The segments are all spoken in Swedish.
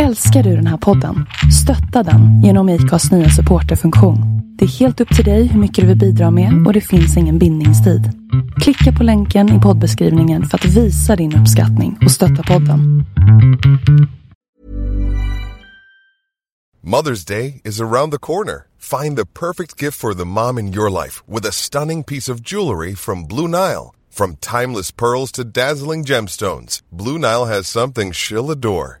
Älskar du den här podden? Stötta den genom IKAs nya supporterfunktion. Det är helt upp till dig hur mycket du vill bidra med och det finns ingen bindningstid. Klicka på länken i poddbeskrivningen för att visa din uppskattning och stötta podden. Mother's Day is around the corner. Find the perfect gift for the mom in your life with a stunning piece of jewelry from Blue Nile. From timeless pearls to dazzling gemstones, Blue Nile has something she'll adore.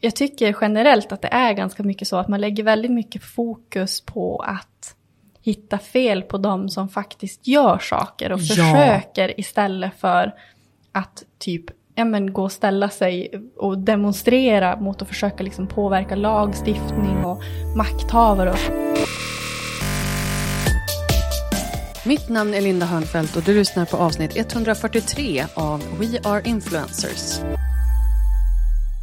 Jag tycker generellt att det är ganska mycket så att man lägger väldigt mycket fokus på att hitta fel på de som faktiskt gör saker och Ja. försöker istället för att typ ja, men, gå och ställa sig och demonstrera mot att försöka liksom påverka lagstiftning och makthavare. Och Mitt namn är Linda Hörnfeldt och du lyssnar på avsnitt 143 av We Are Influencers.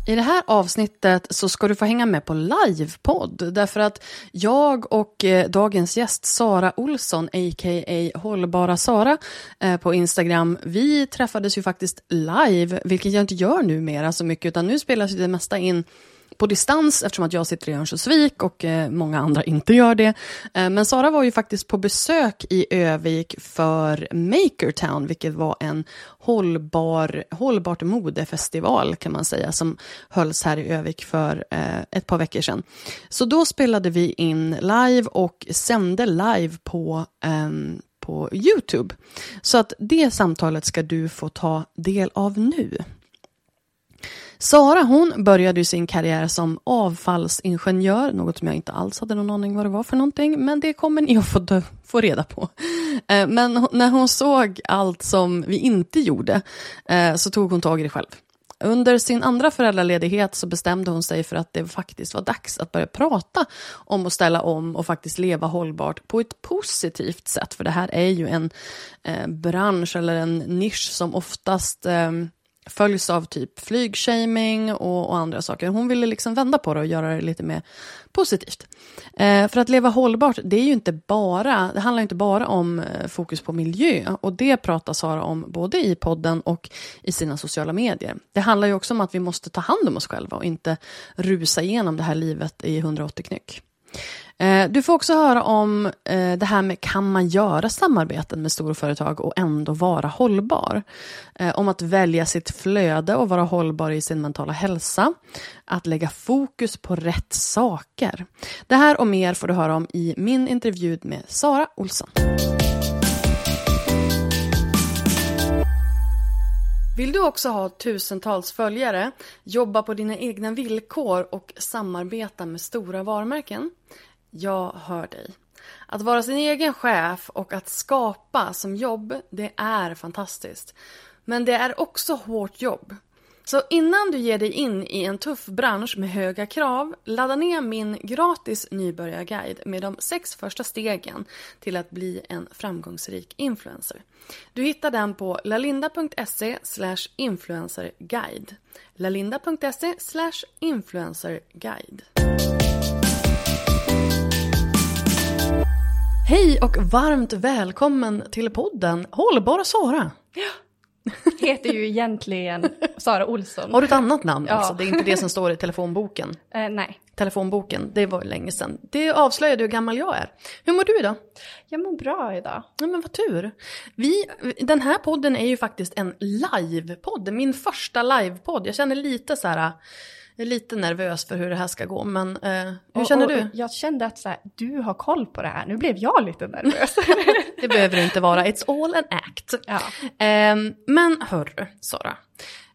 I det här avsnittet så ska du få hänga med på livepodd därför att jag och eh, dagens gäst Sara Olsson, a.k.a. Hållbara Sara eh, på Instagram, vi träffades ju faktiskt live, vilket jag inte gör numera så mycket, utan nu spelas ju det mesta in på distans eftersom att jag sitter i Örnsköldsvik och eh, många andra inte gör det. Eh, men Sara var ju faktiskt på besök i Övik för Makertown, vilket var en hållbar, hållbart modefestival kan man säga, som hölls här i Övik för eh, ett par veckor sedan. Så då spelade vi in live och sände live på ehm, på Youtube. Så att det samtalet ska du få ta del av nu. Sara hon började sin karriär som avfallsingenjör, något som jag inte alls hade någon aning vad det var för någonting, men det kommer ni att få, dö- få reda på. Eh, men när hon såg allt som vi inte gjorde eh, så tog hon tag i det själv. Under sin andra föräldraledighet så bestämde hon sig för att det faktiskt var dags att börja prata om att ställa om och faktiskt leva hållbart på ett positivt sätt. För det här är ju en eh, bransch eller en nisch som oftast eh, följs av typ flygshaming och, och andra saker. Hon ville liksom vända på det och göra det lite mer positivt. Eh, för att leva hållbart, det är ju inte bara, det handlar inte bara om eh, fokus på miljö och det pratar Sara om både i podden och i sina sociala medier. Det handlar ju också om att vi måste ta hand om oss själva och inte rusa igenom det här livet i 180 knyck. Eh, du får också höra om eh, det här med kan man göra samarbeten med storföretag och ändå vara hållbar? Eh, om att välja sitt flöde och vara hållbar i sin mentala hälsa. Att lägga fokus på rätt saker. Det här och mer får du höra om i min intervju med Sara Olsson. Vill du också ha tusentals följare, jobba på dina egna villkor och samarbeta med stora varumärken? Jag hör dig. Att vara sin egen chef och att skapa som jobb, det är fantastiskt. Men det är också hårt jobb. Så innan du ger dig in i en tuff bransch med höga krav, ladda ner min gratis nybörjarguide med de sex första stegen till att bli en framgångsrik influencer. Du hittar den på lalinda.se influencerguide. lalinda.se influencerguide. Hej och varmt välkommen till podden Hållbara Sara. Heter ju egentligen Sara Olsson. Har du ett annat namn Ja. alltså? Det är inte det som står i telefonboken. Eh, nej, Telefonboken, det var ju länge sedan. Det avslöjade hur gammal jag är. Hur mår du idag? jag mår bra idag. Ja, men vad tur. Vi, den här podden är ju faktiskt en livepodd. Min första livepodd. Jag känner lite så här Jag är lite nervös för hur det här ska gå, men eh, hur känner och, du? Och jag kände att så här, du har koll på det här, nu blev jag lite nervös. Det behöver det inte vara, it's all an act. ja. Ehm, men hörru, Sara.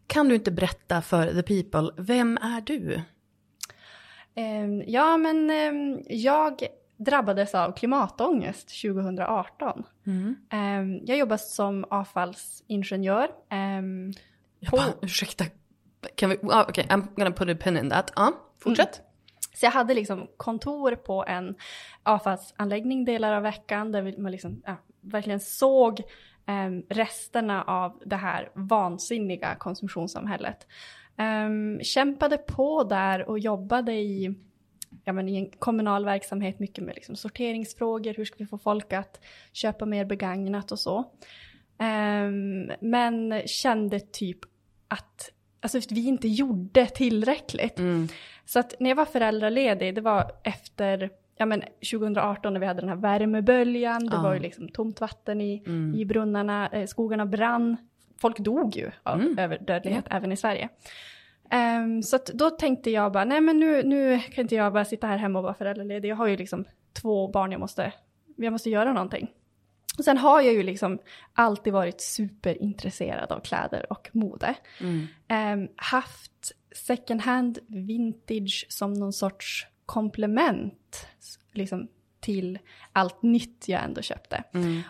Kan du inte berätta för the people, vem är du? Ehm, ja, men ehm, jag drabbades av klimatångest 2018. Ehm, jag jobbar som avfallsingenjör. Ehm, Jag bara, ursäkta, kan vi, ah, okej, I'm gonna put a pin in that. Ja, fortsätt. Mm. Så jag hade liksom kontor på en avfallsanläggning delar av veckan där man liksom, ja, verkligen såg um, resterna av det här vansinniga konsumtionssamhället. Um, kämpade på där och jobbade i, ja, men i en kommunal verksamhet mycket med liksom sorteringsfrågor, hur ska vi få folk att köpa mer begagnat och så. Um, men kände typ att alltså, vi inte gjorde tillräckligt. Så att när jag var föräldraledig, det var efter ja, men 2018 när vi hade den här värmeböljan, det Ja. var ju liksom tomt vatten i, i brunnarna, eh, skogarna brann, folk dog ju av överdödlighet även i Sverige. Ehm, så att då tänkte jag bara, nej men nu, nu kan inte jag bara sitta här hemma och vara föräldraledig, jag har ju liksom två barn jag måste, jag måste göra någonting. Och sen har jag ju liksom alltid varit superintresserad av kläder och mode. Ehm, haft second hand vintage som någon sorts komplement liksom, till allt nytt jag ändå köpte.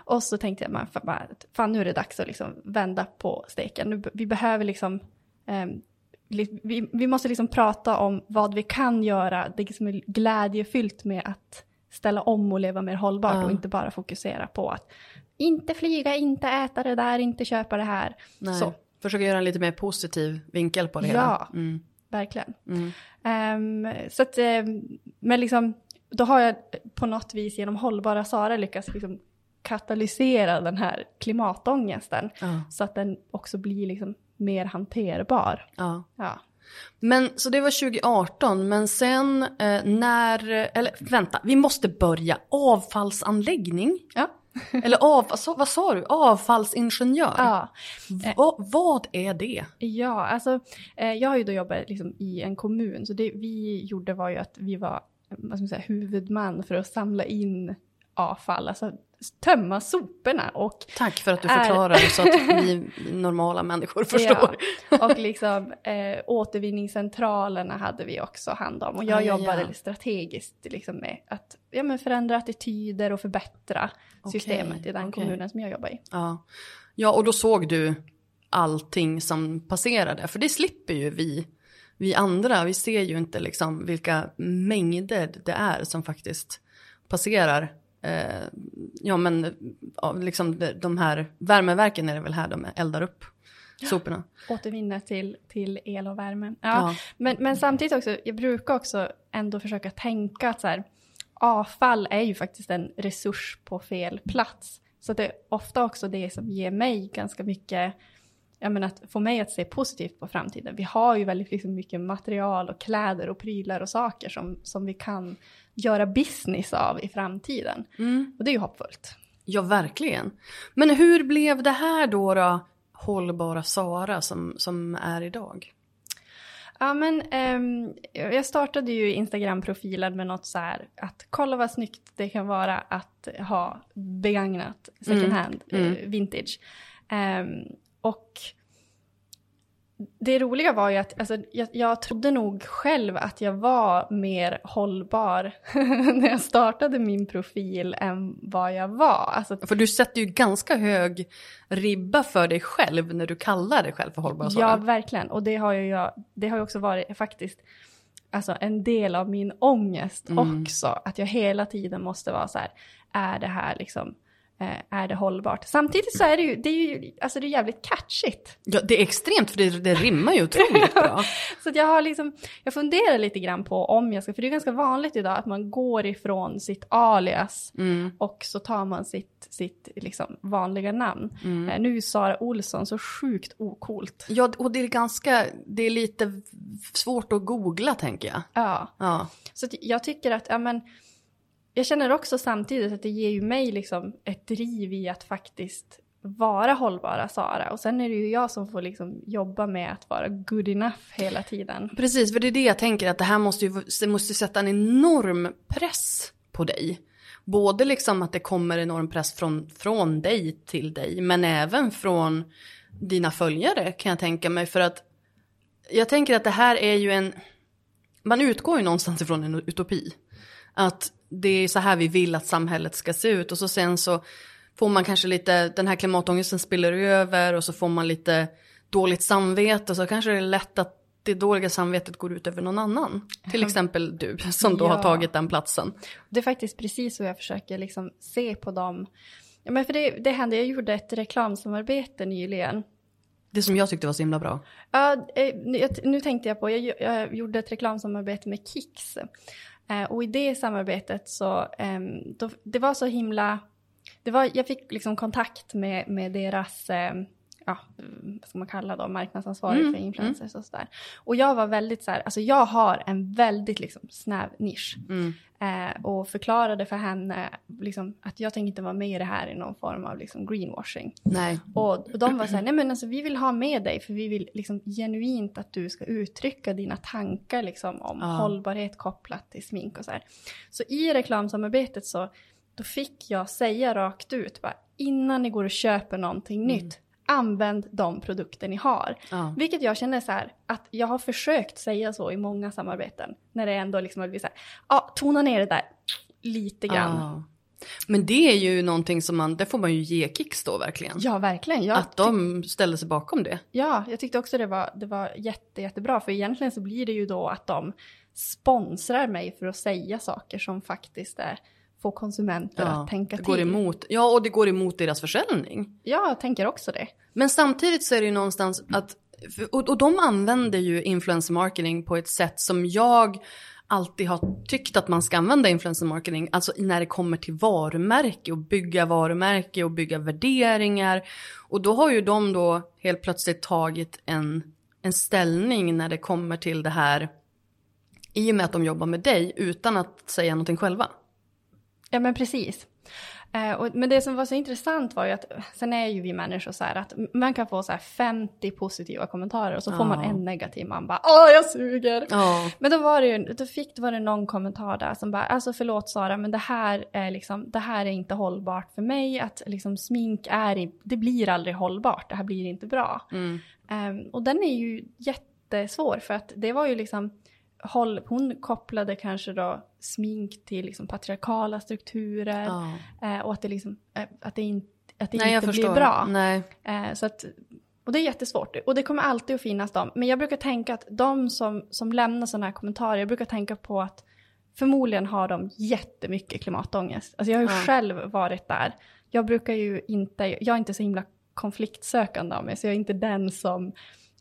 Och så tänkte jag, man, fan, bara, fan nu är det dags att liksom vända på steken. Nu, vi behöver liksom, li- vi, vi måste liksom prata om vad vi kan göra, det som är glädjefyllt med att ställa om och leva mer hållbart Ja. och inte bara fokusera på att inte flyga, inte äta det där, inte köpa det här. Nej. Så, Försöka göra en lite mer positiv vinkel på det hela. Ja. Mm. verkligen. Mm. Ehm, så att, ehm, men liksom, då har jag på något vis genom hållbara Sara lyckats liksom katalysera den här klimatångesten. Ja. Så att den också blir liksom mer hanterbar. Ja. Ja. Men så det var 2018, men sen eh, när, eller vänta, vi måste börja. Avfallsanläggning? Ja. Eller av, sa- vad sa du? Avfallsingenjör? Ja, Va, vad är det? ja alltså eh, jag har ju då jobbat liksom i en kommun så det vi gjorde var ju att vi var vad ska man säga, huvudman för att samla in avfall, alltså tömma soporna och Tack för att du Är- förklarar så att vi normala människor förstår. Ja, och liksom eh, återvinningscentralerna hade vi också hand om. Och jag Ah, jobbade ja. strategiskt liksom med att ja, men förändra attityder och förbättra Okej, systemet i den okej. kommunen som jag jobbar i. Ja. ja, och då såg du allting som passerade. För det slipper ju vi, vi andra. Vi ser ju inte liksom vilka mängder det är som faktiskt passerar. Eh, ja, men ja, liksom de- de här värmeverken är det väl här de eldar upp soporna. Återvinna till, till el och värme. Ja, Ja. Men, men samtidigt också, jag brukar också ändå försöka tänka att så här, avfall är ju faktiskt en resurs på fel plats. Så det är ofta också det som ger mig ganska mycket, jag menar att få mig att se positivt på framtiden. Vi har ju väldigt liksom mycket material och kläder och prylar och saker som, som vi kan göra business av i framtiden. Och det är ju hoppfullt. Ja, verkligen. Men hur blev det här då, då hållbara Sara som, som är idag? Ja men ehm, jag startade ju Instagram-profilen med något så här att kolla vad snyggt det kan vara att ha begagnat second Mm, hand, mm. eh, vintage. Ehm, och det roliga var ju att alltså, jag, jag trodde nog själv att jag var mer hållbar när jag startade min profil än vad jag var. Alltså, För du sätter ju ganska hög ribba för dig själv när du kallar dig själv för hållbara Sara. Ja, verkligen. Och det har ju jag, det har ju också varit faktiskt alltså, en del av min ångest Mm. också. Att jag hela tiden måste vara så här, är det här liksom, är det hållbart? Samtidigt så är det ju, det är ju, alltså det är jävligt catchigt. Ja, det är extremt för det, det rimmar ju otroligt bra. Så jag har liksom, jag funderar lite grann på om jag ska, för det är ganska vanligt idag att man går ifrån sitt alias Mm. och så tar man sitt, sitt liksom vanliga namn. Mm. Eh, nu är Sara Olsson så sjukt okult. Ja, och det är ganska, det är lite svårt att googla tänker jag. Ja. Ja, Så jag tycker att, ja men, jag känner också samtidigt att det ger ju mig liksom ett driv i att faktiskt vara hållbara Sara. Och sen är det ju jag som får liksom jobba med att vara good enough hela tiden. Precis, för det är det jag tänker att det här måste ju det måste sätta en enorm press på dig. Både liksom att det kommer enorm press från, från dig till dig, men även från dina följare kan jag tänka mig. För att jag tänker att det här är ju en, man utgår ju någonstans ifrån en utopi. Att det är så här vi vill att samhället ska se ut och så sen så får man kanske lite, den här klimatångesten spiller över och så får man lite dåligt samvete och så kanske det är lätt att det dåliga samvetet går ut över någon annan. Till exempel du som då Ja. har tagit den platsen. Det är faktiskt precis så jag försöker liksom se på dem. Ja, men för det, det hände, jag gjorde ett reklamsamarbete nyligen. Det som jag tyckte var så himla bra. Ja, eh, nu, tänkte jag på, jag, jag gjorde ett reklamsamarbete med Kicks. Eh, och i det samarbetet så, ehm, då, det var så himla, det var, jag fick liksom kontakt med, med deras, ehm, ja, vad ska man kalla dem, marknadsansvarig Mm, för influencers och sådär. Och jag var väldigt så här, alltså jag har en väldigt liksom snäv nisch. Mm. Eh, och förklarade för henne liksom, att jag tänker inte vara med i det här i någon form av liksom, greenwashing. Nej. Och, och de var så här, nej men alltså vi vill ha med dig för vi vill liksom genuint att du ska uttrycka dina tankar liksom om Ja. hållbarhet kopplat till smink och så här. Så i reklamsamarbetet så, då fick jag säga rakt ut, bara, innan ni går och köper någonting nytt, använd de produkter ni har. Ja. Vilket jag känner så här, att jag har försökt säga så i många samarbeten. När det ändå liksom har blivit så här, ja, tona ner det där lite grann. Ja. Men det är ju någonting som man, det får man ju ge Kicks då verkligen. Ja, verkligen. Jag att de ställer sig bakom det. Ja, jag tyckte också det var, det var jätte, jättebra. För egentligen så blir det ju då att de sponsrar mig för att säga saker som faktiskt är, får konsumenter att tänka det till. går emot, ja, och det går emot deras försäljning. Ja, jag tänker också det. Men samtidigt så är det ju någonstans att, och, och de använder ju influencer marketing på ett sätt som jag alltid har tyckt att man ska använda influencer marketing, alltså när det kommer till varumärke och bygga varumärke och bygga värderingar. Och då har ju de då helt plötsligt tagit en, en ställning när det kommer till det här i och med att de jobbar med dig utan att säga någonting själva. Ja, men precis. Eh, och, men det som var så intressant var ju att, sen är ju vi människor så här att man kan få så här 50 positiva kommentarer och så får man en negativ, man bara åh jag suger. Ja. Men då var det ju, då fick, då var det någon kommentar där som bara, alltså förlåt Sara, men det här är liksom, det här är inte hållbart för mig, att liksom smink är, i- det blir aldrig hållbart, det här blir inte bra. Mm. Ehm, och den är ju jättesvår för att det var ju liksom, håll, hon kopplade kanske då smink till liksom patriarkala strukturer ja. eh, och att det liksom, eh, att det, in, att det Nej, inte blir bra. Nej. Eh, så att, och det är jättesvårt. Och det kommer alltid att finnas dem. Men jag brukar tänka att de som, som lämnar sådana här kommentarer, jag brukar tänka på att förmodligen har de jättemycket klimatångest. Alltså jag har ju Ja. själv varit där. Jag brukar ju inte, jag är inte så himla konfliktsökande av mig, så jag är inte den som,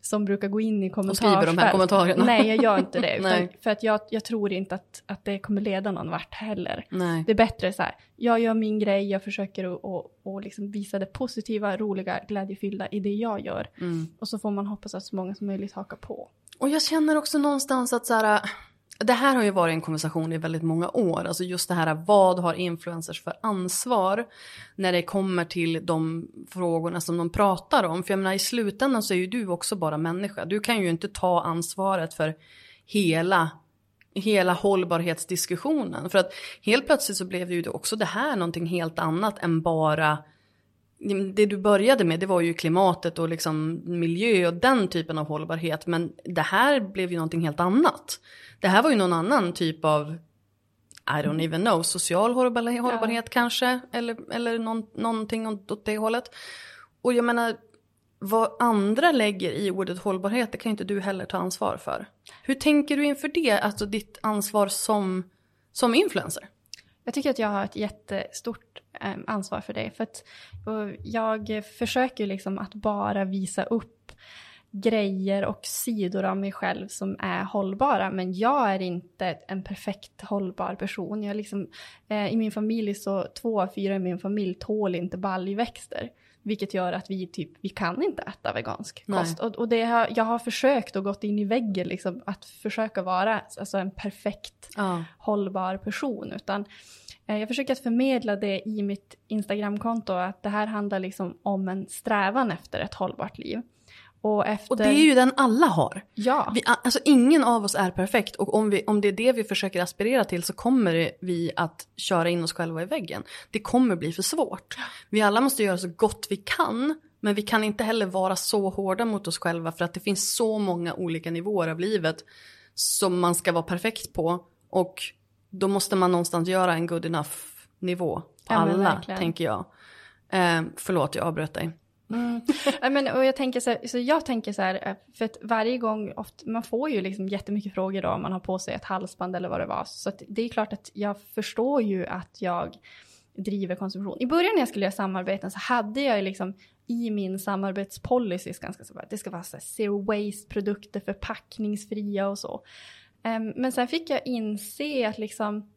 som brukar gå in i kommentarsfält. skriver de här kommentarerna. Nej, jag gör inte det. För att jag, jag tror inte att, att det kommer leda någon vart heller. Nej. Det är bättre så här, jag gör min grej, jag försöker att och, och liksom visa det positiva, roliga, glädjefyllda i det jag gör. Mm. Och så får man hoppas att så många som möjligt hakar på. Och jag känner också någonstans att så här, det här har ju varit en konversation i väldigt många år. Alltså just det här, vad har influencers för ansvar när det kommer till de frågorna som de pratar om? För jag menar i slutändan så är ju du också bara människa. Du kan ju inte ta ansvaret för hela hela hållbarhetsdiskussionen. För att helt plötsligt så blev ju också det här någonting helt annat än bara det du började med det var ju klimatet och liksom miljö och den typen av hållbarhet. Men det här blev ju någonting helt annat. Det här var ju någon annan typ av, I don't even know, social hållbarhet, hållbarhet kanske. Eller, eller någon, någonting åt det hållet. Och jag menar, vad andra lägger i ordet hållbarhet, det kan ju inte du heller ta ansvar för. Hur tänker du inför det, alltså ditt ansvar som, som influencer? Jag tycker att jag har ett jättestort ehm, ansvar för det. För att jag försöker liksom att bara visa upp grejer och sidor av mig själv som är hållbara. Men jag är inte en perfekt hållbar person. Jag liksom, eh, I min familj så två av fyra i min familj tål inte baljväxter. Vilket gör att vi typ, vi kan inte äta vegansk Nej. kost. Och, och det har, jag har försökt och gått in i väggen liksom att försöka vara alltså en perfekt Ja. hållbar person. Utan eh, jag försöker att förmedla det i mitt Instagramkonto att det här handlar liksom om en strävan efter ett hållbart liv. Och, efter, Och det är ju den alla har. Ja, Vi, alltså ingen av oss är perfekt och om, vi, om det är det vi försöker aspirera till så kommer vi att köra in oss själva i väggen. Det kommer bli för svårt. Vi alla måste göra så gott vi kan men vi kan inte heller vara så hårda mot oss själva för att det finns så många olika nivåer av livet som man ska vara perfekt på och då måste man någonstans göra en good enough nivå på Ja, alla verkligen. tänker jag. Eh, förlåt jag avbröt dig. Mm. Ja, men, och jag tänker så, här, så jag tänker så här, eh, för att varje gång, ofta, man får ju liksom jättemycket frågor då om man har på sig ett halsband eller vad det var. Så att det är klart att jag förstår ju att jag driver konsumtion. I början när jag skulle göra samarbeten så hade jag ju liksom i min samarbetspolicy ganska så att det ska vara så här zero waste produkter, förpackningsfria och så. Um, men sen fick jag inse att liksom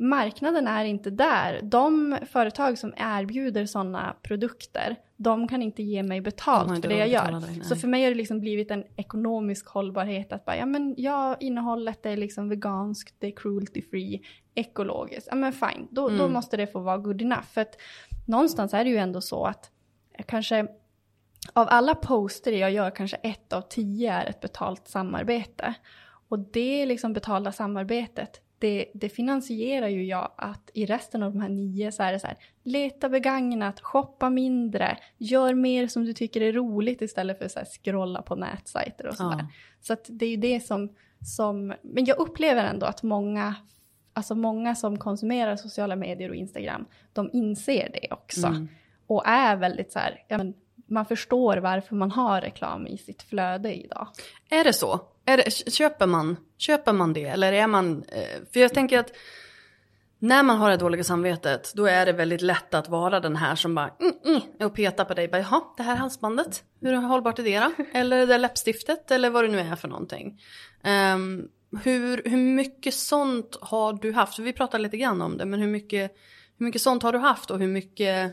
marknaden är inte där. De företag som erbjuder sådana produkter, de kan inte ge mig betalt inte för det jag gör. dig, nej. så för mig har det liksom blivit en ekonomisk hållbarhet att bara, ja men ja, innehållet är liksom veganskt, det är cruelty free, ekologiskt. Ja men fine, då, då Mm. måste det få vara good enough. För att någonstans är det ju ändå så att kanske av alla poster jag gör kanske ett av tio är ett betalt samarbete. Och det liksom betalda samarbetet, det, det finansierar ju jag att i resten av de här nio så är det så här, leta begagnat, shoppa mindre, gör mer som du tycker är roligt istället för här scrolla på nätsajter och sådär. Ja. Så att det är ju det som, som, men jag upplever ändå att många, alltså många som konsumerar sociala medier och Instagram, de inser det också. Mm. Och är väldigt så här, ja, men man förstår varför man har reklam i sitt flöde idag. Är det så? Det, köper, man, köper man det? Eller är man... Eh, för jag tänker att när man har det dåliga samvetet då är det väldigt lätt att vara den här som bara mm, mm, och petar på dig. Bara, Jaha, det här halsbandet, hur hållbart är det då? Eller det där läppstiftet eller vad det nu är för någonting. Ehm, hur, hur mycket sånt har du haft? Vi pratade lite grann om det, men hur mycket, hur mycket sånt har du haft och hur mycket...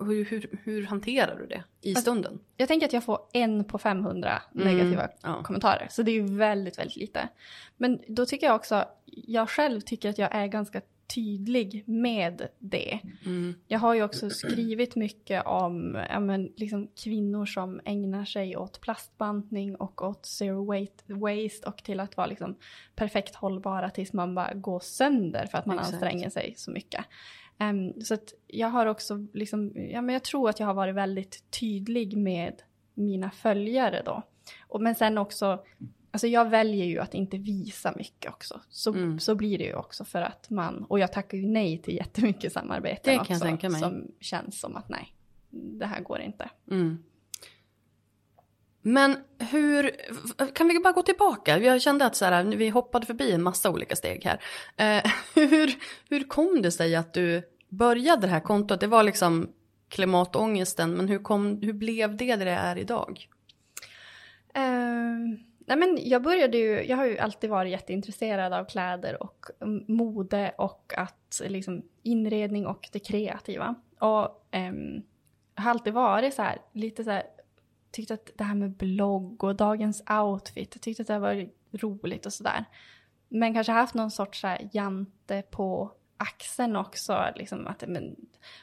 Hur, hur, hur hanterar du det i stunden? Jag tänker att jag får en på 500 negativa Mm, ja. kommentarer. Så det är ju väldigt, väldigt lite. Men då tycker jag också, jag själv tycker att jag är ganska tydlig med det. Mm. Jag har ju också skrivit mycket om ja, men, liksom, kvinnor som ägnar sig åt plastbantning och åt zero waste, waste och till att vara liksom, perfekt hållbara tills man bara går sönder för att man Exakt. anstränger sig så mycket. Ehm, så att jag har också, liksom, ja, men jag tror att jag har varit väldigt tydlig med mina följare då. Och, men sen också, alltså jag väljer ju att inte visa mycket också. Så, Mm. så blir det ju också för att man, och jag tackar ju nej till jättemycket samarbeten Det kan också. jag tänka mig. Som känns som att nej, det här går inte. Mm. Men hur, kan vi bara gå tillbaka? Jag kände att så här, vi hoppade förbi en massa olika steg här. Eh, hur, hur kom det sig att du började det här kontot? Det var liksom klimatångesten, men hur, kom, hur blev det det det är idag? Ehm, nej men jag började ju, jag har ju alltid varit jätteintresserad av kläder och mm, mode och att liksom inredning och det kreativa. Och ehm, har alltid varit så här, lite så här, tyckte att det här med blogg och dagens outfit, jag tyckte att det var roligt och sådär. Men kanske haft någon sorts så här jante på axeln också. Liksom att, men,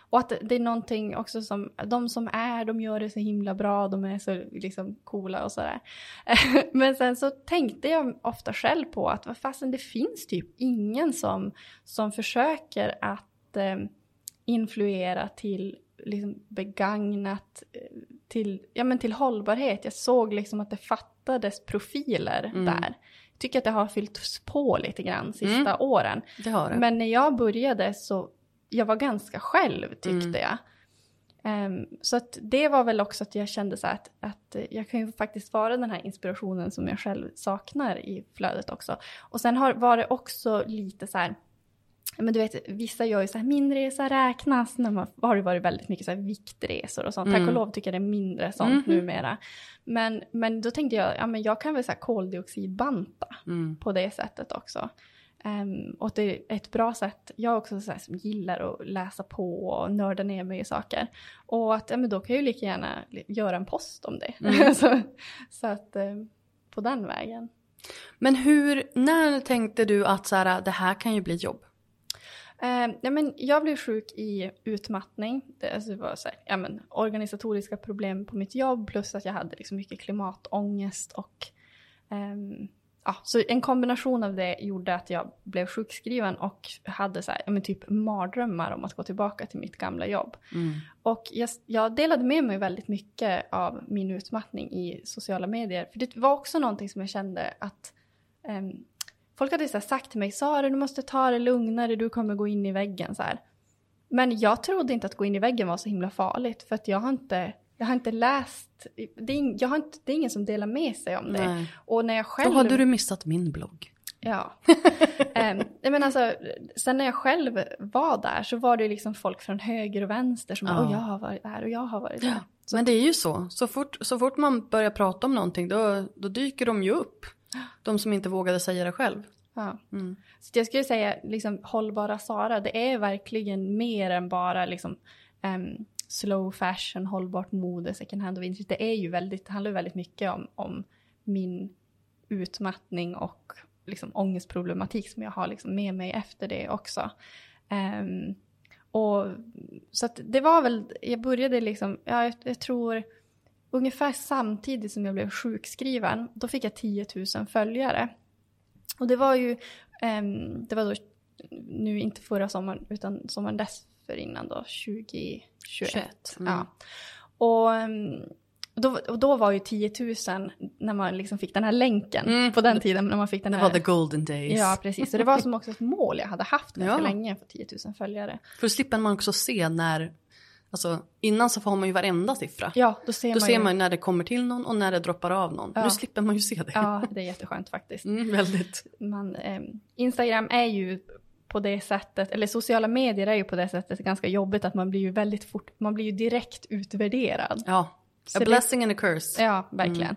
och att det är någonting också som, de som är, de gör det så himla bra, de är så liksom coola och sådär. Men sen så tänkte jag ofta själv på att vad fasen, det finns typ ingen som, som försöker att eh, influera till liksom begagnat eh, till, ja, men till hållbarhet. Jag såg liksom att det fattades profiler Mm. där. Jag tycker att det har fyllts på lite grann sista Mm. åren. Det har det. Men när jag började så, jag var ganska själv tyckte Mm. jag. Ehm, så att det var väl också att jag kände så att, att jag kan ju faktiskt vara den här inspirationen som jag själv saknar i flödet också. Och sen har, var det också lite så här, men du vet, vissa gör ju så här, min resa räknas, när man har det varit väldigt mycket så här viktresor och sånt. Tack Mm. och lov tycker jag det är mindre sånt Mhm. numera. Men, men då tänkte jag, ja men jag kan väl så här koldioxidbanta Mm. på det sättet också. Um, och det är ett bra sätt, jag också så här, som gillar att läsa på och nörda ner mig i saker. Och att, ja men då kan jag ju lika gärna göra en post om det. Mm. så, så, att um, på den vägen. Men hur, när tänkte du att så här, det här kan ju bli jobb? Uh, ja, men jag blev sjuk i utmattning. Det, alltså det var så här, ja, men, organisatoriska problem på mitt jobb plus att jag hade liksom mycket klimatångest och um, ja, så en kombination av det gjorde att jag blev sjukskriven och hade så här, men typ mardrömmar om att gå tillbaka till mitt gamla jobb. Mm. Och jag, jag, delade med mig väldigt mycket av min utmattning i sociala medier. För det var också någonting som jag kände att um, folk hade så sagt till mig, Sara du måste ta det lugnare, du kommer gå in i väggen så här. Men jag trodde inte att gå in i väggen var så himla farligt för att jag har inte jag har inte läst, det är, jag har inte, det är ingen som delar med sig om det. Nej. Och när jag själv... Då hade du missat min blogg. Ja. um, men alltså, sen när jag själv var där så var det liksom folk från höger och vänster som ja. och jag har varit där och jag har varit där. Ja. Men det är ju så, så fort, så fort man börjar prata om någonting då, då dyker de ju upp. De som inte vågade säga det själv. Ja. Mm. Så jag skulle säga liksom hållbara Sara, det är verkligen mer än bara liksom um, slow fashion, hållbart mode, second hand och vintage. Det är ju väldigt, det handlar ju väldigt mycket om, om min utmattning och liksom ångestproblematik som jag har liksom med mig efter det också. Um, och, så det var väl, jag började liksom, ja, jag, jag, tror ungefär samtidigt som jag blev sjukskriven, då fick jag 10 000 följare. Och det var ju, um, det var då nu inte förra sommaren utan sommaren dess innan då, 2021. 21. Mm. Ja. Och, ehm, då, och då var ju 10 000 när man liksom fick den här länken mm. på den tiden. När man fick den här... Det var the golden days. Ja, precis. Så det var som också ett mål jag hade haft ganska ja. länge för 10 000 följare. För då slipper man också se när, alltså innan så får man ju varenda siffra. Ja, då ser då man ser ju... man när det kommer till någon och när det droppar av någon. Ja. Nu slipper man ju se det. Ja, det är jätteskönt faktiskt. Mm, väldigt. Man, eh, Instagram är ju på det sättet, eller sociala medier är ju på det sättet ganska jobbigt att man blir ju väldigt fort, man blir ju direkt utvärderad. Ja, a blessing and a curse. Ja, verkligen.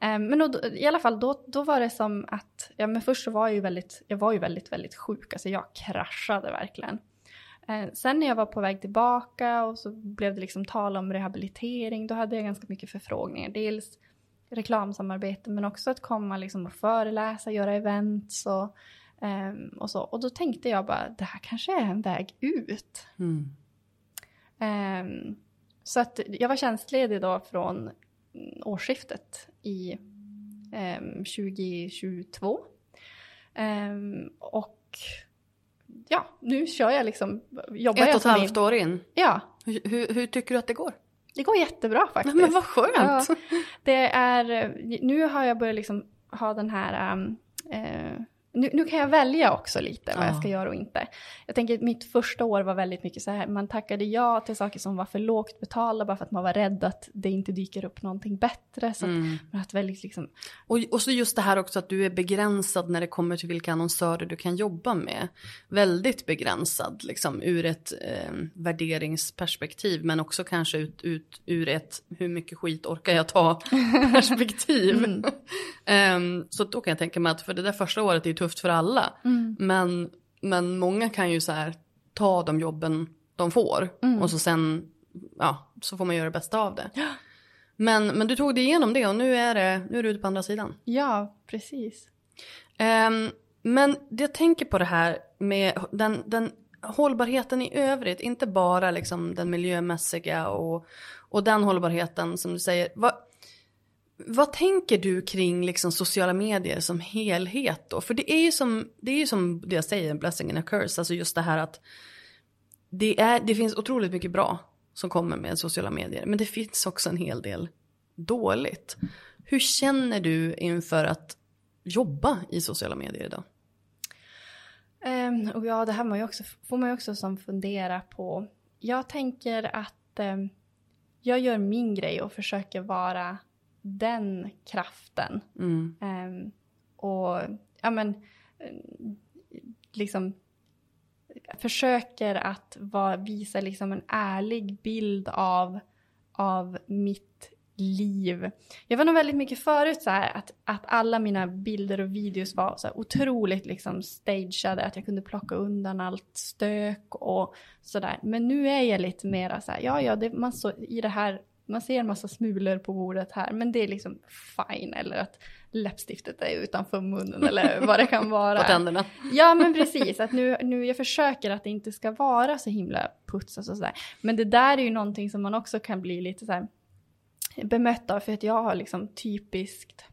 Mm. Um, men då, i alla fall då, då var det som att, ja men först så var jag ju väldigt, jag var ju väldigt, väldigt sjuk, alltså jag kraschade verkligen. Uh, sen när jag var på väg tillbaka och så blev det liksom tal om rehabilitering, då hade jag ganska mycket förfrågningar. Dels reklamsamarbete men också att komma liksom och föreläsa, göra events och Um, och, så. och då tänkte jag bara, det här kanske är en väg ut. Mm. Um, så att jag var tjänstledig då från årsskiftet i um, 2022. och ja, nu kör jag liksom. Jobbar Ett och ett halvt år in? Ja. Hur, hur, tycker du att det går? Det går jättebra faktiskt. Men vad skönt! Ja, det är, nu har jag börjat liksom ha den här um, nu, nu, kan jag välja också lite vad ja. jag ska göra och inte. Jag tänker att mitt första år var väldigt mycket så här, man tackade ja till saker som var för lågt betalda bara för att man var rädd att det inte dyker upp någonting bättre. Så mm. man att väldigt liksom... och, och så just det här också att du är begränsad när det kommer till vilka annonsörer du kan jobba med. Väldigt begränsad liksom ur ett eh, värderingsperspektiv men också kanske ut, ut ur ett hur mycket skit orkar jag ta perspektiv. mm. um, så då kan jag tänka mig att för det där första året är ju tufft för alla. Mm. Men, men många kan ju så här ta de jobben de får mm. och så sen ja, så får man göra det bästa av det. Men, men du tog dig igenom det och nu är, det, nu är du ute på andra sidan. Ja, precis. Um, men jag tänker på det här med den, den hållbarheten i övrigt, inte bara liksom den miljömässiga och, och den hållbarheten som du säger. Vad, vad tänker du kring liksom sociala medier som helhet då? För det är ju som det, är ju som det jag säger, en blessing and a curse. Alltså just det här att det, är, det finns otroligt mycket bra som kommer med sociala medier. Men det finns också en hel del dåligt. Hur känner du inför att jobba i sociala medier idag? Um, och ja, det här man ju också, får man ju också som fundera på. Jag tänker att um, jag gör min grej och försöker vara den kraften. Mm. Um, och ja men, liksom försöker att var, visa liksom en ärlig bild av, av mitt liv. Jag var nog väldigt mycket förut så här att, att alla mina bilder och videos var så här otroligt liksom stageade, att jag kunde plocka undan allt stök och sådär. Men nu är jag lite mera så här, ja ja, det, man så, i det här, man ser en massa smulor på bordet här, men det är liksom fine, eller att läppstiftet är utanför munnen eller vad det kan vara. På tänderna. Ja men precis, att nu, nu jag försöker att det inte ska vara så himla putsat och sådär. Men det där är ju någonting som man också kan bli lite så här bemött av för att jag har liksom typiskt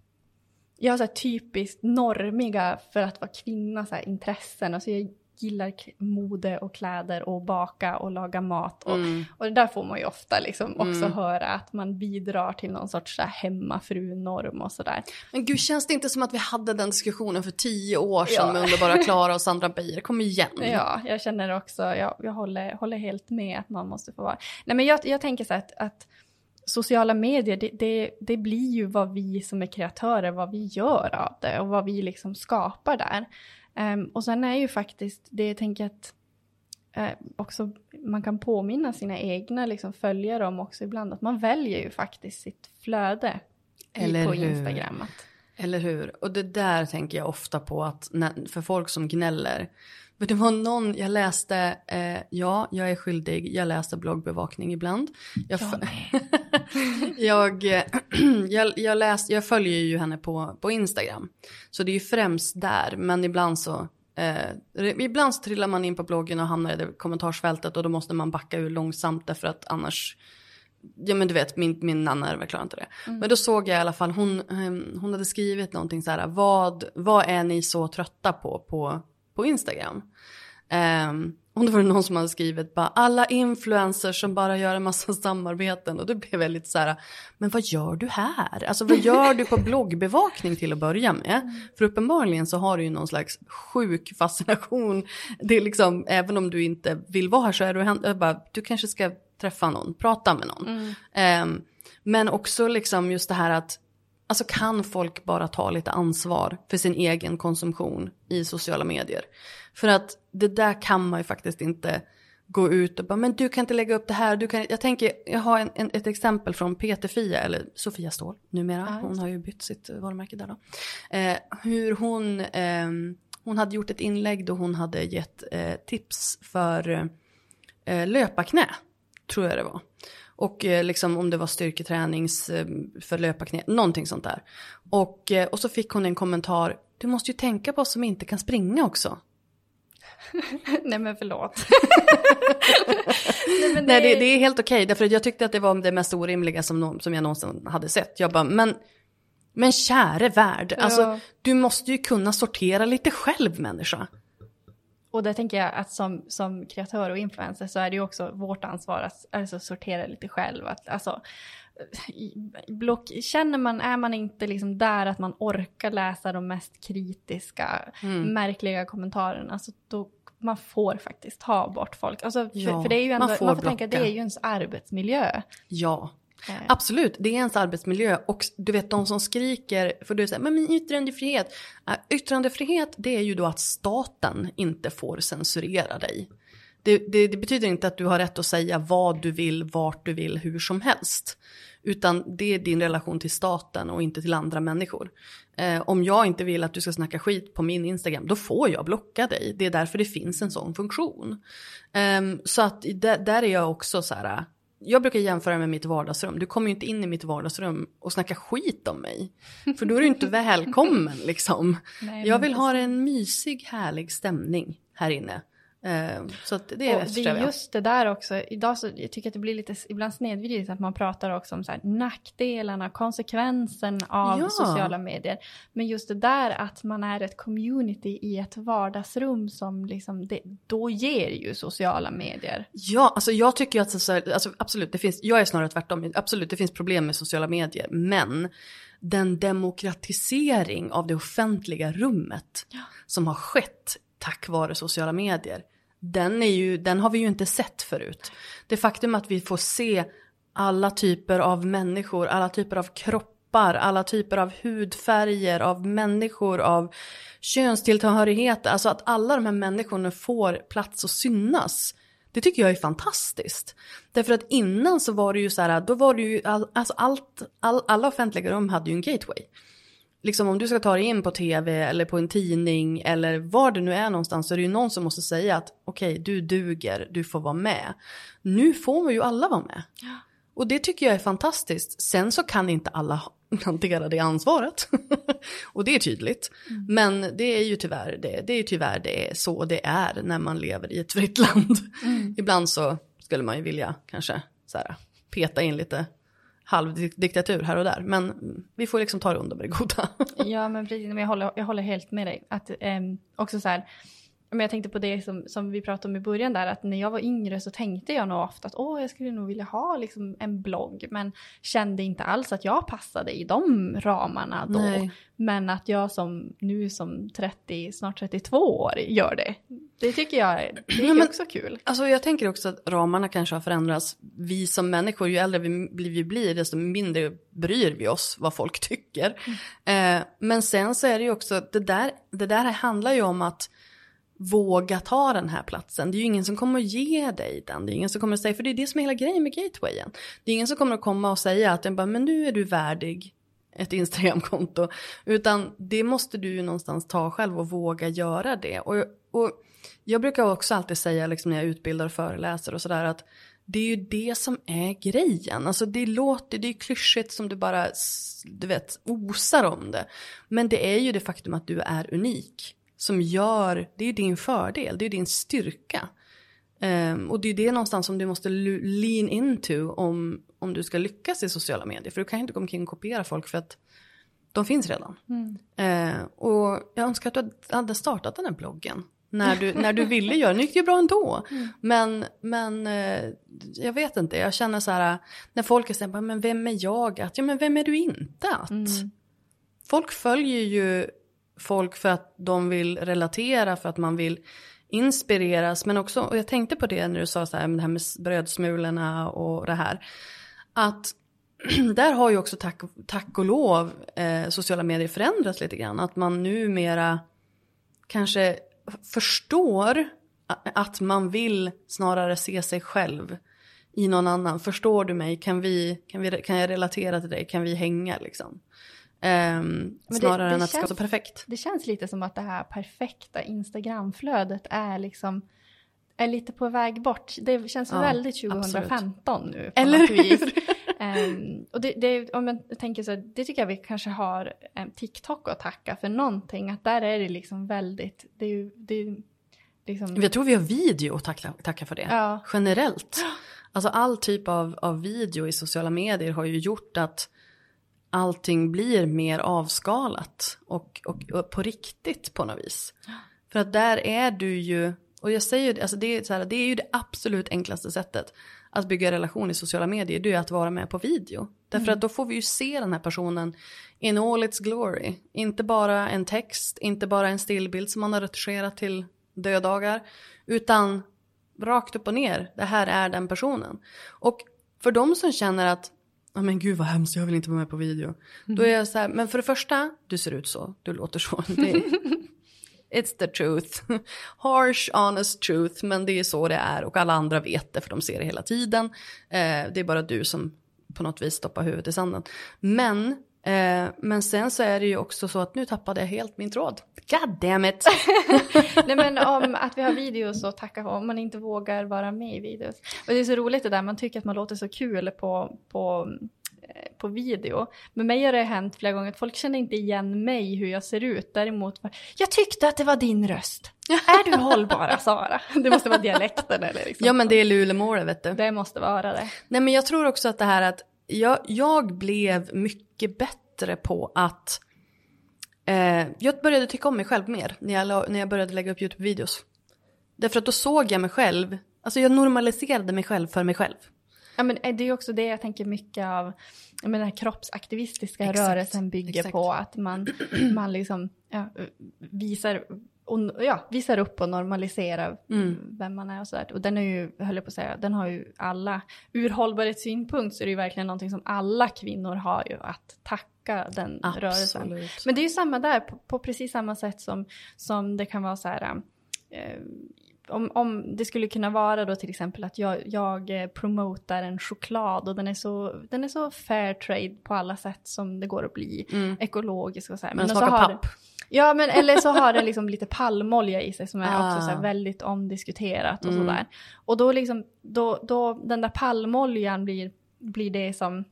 jag har så typiskt normiga för att vara kvinna så intressen. Alltså jag gillar mode och kläder och baka och laga mat. Och, mm. och det där får man ju ofta liksom också mm. höra att man bidrar till någon sorts hemmafru-norm och sådär. Men gud, känns det inte som att vi hade den diskussionen för tio år sedan ja. med Underbara Klara och Sandra Beijer? Kom igen. Ja, jag känner också, jag, jag håller, håller helt med att man måste få vara. Nej men jag, jag tänker så att, att sociala medier, det, det, det, blir ju vad vi som är kreatörer, vad vi gör av det och vad vi liksom skapar där. Um, och sen är ju faktiskt, det jag tänker att uh, också man kan påminna sina egna liksom, följare om också ibland, att man väljer ju faktiskt sitt flöde Eller på hur? Instagram. Eller hur? Och det där tänker jag ofta på att när, för folk som gnäller. Men det var någon, jag läste, eh, ja, jag är skyldig, jag läste bloggbevakning ibland. Jag, jag, jag, jag, läst, jag följer ju henne på, på Instagram. Så det är ju främst där, men ibland så Eh, ibland så trillar man in på bloggen och hamnar i det kommentarsfältet och då måste man backa ur långsamt därför att annars Ja men du vet min, min nanna klarar inte det. Mm. Men då såg jag i alla fall hon, ehm, hon hade skrivit någonting så här. Vad, vad är ni så trötta på på, på Instagram? Um, och då var det någon som hade skrivit bara alla influencers som bara gör en massa samarbeten och det blev jag lite så här, men vad gör du här? Alltså vad gör du på bloggbevakning till att börja med? Mm. För uppenbarligen så har du ju någon slags sjuk fascination. Det är liksom, även om du inte vill vara här så är du, bara, du kanske ska träffa någon, prata med någon. Mm. Um, men också liksom just det här att Alltså kan folk bara ta lite ansvar för sin egen konsumtion i sociala medier? För att det där kan man ju faktiskt inte gå ut och bara, men du kan inte lägga upp det här. Du kan, jag tänker, jag har en, en, ett exempel från Peter Fia, eller Sofia Ståhl numera. Hon har ju bytt sitt varumärke där då. Eh, hur hon, eh, hon hade gjort ett inlägg då hon hade gett eh, tips för eh, löparknä, tror jag det var. Och eh, liksom om det var styrketränings eh, för löparknä, någonting sånt där. Och, eh, och så fick hon en kommentar, du måste ju tänka på oss som inte kan springa också. Nej men förlåt. Nej, men det... Nej det, det, är helt okej, därför att jag tyckte att det var det mest orimliga som, som jag någonsin hade sett. Jag bara, men, men käre värld, ja. alltså du måste ju kunna sortera lite själv människa. Och där tänker jag att som, som kreatör och influencer så är det ju också vårt ansvar att alltså, sortera lite själv. Att, alltså, block, känner man, är man inte liksom där att man orkar läsa de mest kritiska, mm. märkliga kommentarerna, så då man får faktiskt ta bort folk. Alltså, för, ja, för det är ju ändå, man får, man får tänka det är ju ens arbetsmiljö. Ja. Absolut, det är ens arbetsmiljö och du vet de som skriker, för du säger men min yttrandefrihet. Yttrandefrihet det är ju då att staten inte får censurera dig. Det, det, det, betyder inte att du har rätt att säga vad du vill, vart du vill, hur som helst. Utan det är din relation till staten och inte till andra människor. Eh, om jag inte vill att du ska snacka skit på min Instagram, då får jag blocka dig. Det är därför det finns en sån funktion. Eh, så att där, där är jag också så här, jag brukar jämföra med mitt vardagsrum. Du kommer ju inte in i mitt vardagsrum och snackar skit om mig. För då är du inte välkommen liksom. Nej, jag vill ha en mysig härlig stämning här inne. Uh, så det är, och det är just det där också, idag så jag tycker att det blir lite ibland snedvridet att man pratar också om så här, nackdelarna, konsekvensen av ja. sociala medier. Men just det där att man är ett community i ett vardagsrum som liksom, det, då ger ju sociala medier. Ja, alltså jag tycker att alltså, absolut, det finns, jag är snarare tvärtom, absolut det finns problem med sociala medier, men den demokratisering av det offentliga rummet ja. som har skett tack vare sociala medier den, är ju, den har vi ju inte sett förut. Det faktum att vi får se alla typer av människor, alla typer av kroppar, alla typer av hudfärger, av människor, av könstillhörighet, alltså att alla de här människorna får plats att synas. Det tycker jag är fantastiskt. Därför att innan så var det ju så här, då var det ju, all, alltså allt, all, alla offentliga rum hade ju en gateway. Liksom om du ska ta dig in på tv eller på en tidning eller var det nu är någonstans så är det ju någon som måste säga att okej, okay, du duger, du får vara med. Nu får ju alla vara med. Ja. Och det tycker jag är fantastiskt. Sen så kan inte alla hantera det ansvaret. och det är tydligt. Mm. Men det är ju tyvärr det, det är tyvärr det är så det är när man lever i ett fritt land. Mm. Ibland så skulle man ju vilja kanske så här, peta in lite halvdiktatur här och där. Men vi får liksom ta det onda med det goda. ja men precis, men jag håller, jag håller helt med dig. Att, eh, också så här, men jag tänkte på det som, som vi pratade om i början där, att när jag var yngre så tänkte jag nog ofta att åh, jag skulle nog vilja ha liksom en blogg, men kände inte alls att jag passade i de ramarna då. Nej. Men att jag som nu som 30, snart 32 år gör det, det tycker jag det är men, också kul. Alltså jag tänker också att ramarna kanske har förändrats. Vi som människor, ju äldre vi, vi blir, desto mindre bryr vi oss vad folk tycker. Mm. Eh, men sen så är det ju också, det där, det där handlar ju om att våga ta den här platsen. Det är ju ingen som kommer att ge dig den. Det är ingen som kommer att säga, för det är det som är hela grejen med gatewayen. Det är ingen som kommer att komma och säga att bara, men nu är du värdig ett Instagramkonto. Utan det måste du ju någonstans ta själv och våga göra det. Och, och jag brukar också alltid säga liksom när jag utbildar och föreläser och sådär att det är ju det som är grejen. Alltså det låter, det är klyschigt som du bara, du vet, osar om det. Men det är ju det faktum att du är unik som gör, det är din fördel, det är din styrka. Um, och det är det någonstans som du måste lean into om, om du ska lyckas i sociala medier. För du kan ju inte gå omkring och kopiera folk för att de finns redan. Mm. Uh, och jag önskar att du hade startat den här bloggen. När du, när du ville göra det. Nu gick det ju bra ändå. Mm. Men, men uh, jag vet inte, jag känner så här, när folk är så här, men vem är jag att? Ja men vem är du inte att? Mm. Folk följer ju folk för att de vill relatera, för att man vill inspireras. Men också, och jag tänkte på det när du sa så här, det här med brödsmulorna och det här. Att där har ju också tack, tack och lov eh, sociala medier förändrats lite grann. Att man numera kanske förstår att man vill snarare se sig själv i någon annan. Förstår du mig? Kan, vi, kan, vi, kan jag relatera till dig? Kan vi hänga liksom? Um, snarare det, det än att det ska vara så perfekt. Det känns lite som att det här perfekta Instagramflödet är liksom är lite på väg bort. Det känns ja, väldigt 2015 absolut. nu. Eller vis. um, och det, det, om jag tänker så, det tycker jag vi kanske har um, TikTok att tacka för någonting. Att där är det liksom väldigt, det är det är liksom... Jag tror vi har video att tacka, tacka för det. Ja. Generellt. Alltså all typ av, av video i sociala medier har ju gjort att allting blir mer avskalat och, och, och, på riktigt på något vis. För att där är du ju, och jag säger det, alltså det, är så här, det är ju det absolut enklaste sättet att bygga relation i sociala medier, det är att vara med på video. Därför mm. att då får vi ju se den här personen in all its glory. Inte bara en text, inte bara en stillbild som man har retuscherat till dödagar, utan rakt upp och ner, det här är den personen. Och för de som känner att oh, men gud vad hemskt, jag vill inte vara med på video. Mm. Då är jag så här, men för det första, du ser ut så, du låter så. Det, it's the truth. Harsh, honest truth, men det är så det är och alla andra vet det för de ser det hela tiden. Eh, det är bara du som på något vis stoppar huvudet i sanden. Men Eh, men sen så är det ju också så att nu tappade jag helt min tråd. God damn it! Nej men om att vi har videos och tacka om man inte vågar vara med i videos. Och det är så roligt det där, man tycker att man låter så kul på, på, eh, på video. Men mig har det hänt flera gånger att folk känner inte igen mig hur jag ser ut. Däremot, jag tyckte att det var din röst. är du hållbara Sara? Det måste vara dialekten eller liksom. Ja men det är lulemålet vet du. Det måste vara det. Nej men jag tror också att det här att jag, jag blev mycket bättre på att eh, jag började tycka om mig själv mer när jag, när jag började lägga upp YouTube-videos. Därför att då såg jag mig själv, alltså jag normaliserade mig själv för mig själv. Ja men det är också det jag tänker mycket av, menar, den här kroppsaktivistiska exakt, rörelsen bygger exakt. på att man, man liksom ja, visar och, ja, visar upp och normaliserar mm. vem man är och sådär. Och den är ju, höll jag på att säga, den har ju alla, ur hållbarhetssynpunkt så är det ju verkligen någonting som alla kvinnor har ju att tacka den Absolut. rörelsen. Men det är ju samma där, på, på, precis samma sätt som, som det kan vara så här, eh, om, om det skulle kunna vara då till exempel att jag, jag eh, promotar en choklad och den är, så, den är så fair trade på alla sätt som det går att bli. Mm. Ekologisk och så här. Men så smakar har papp. det- Ja, men eller så har den liksom lite palmolja i sig som är Ah. också så här väldigt omdiskuterat och Mm. sådär. Och då liksom, då, då den där palmoljan blir, blir det som,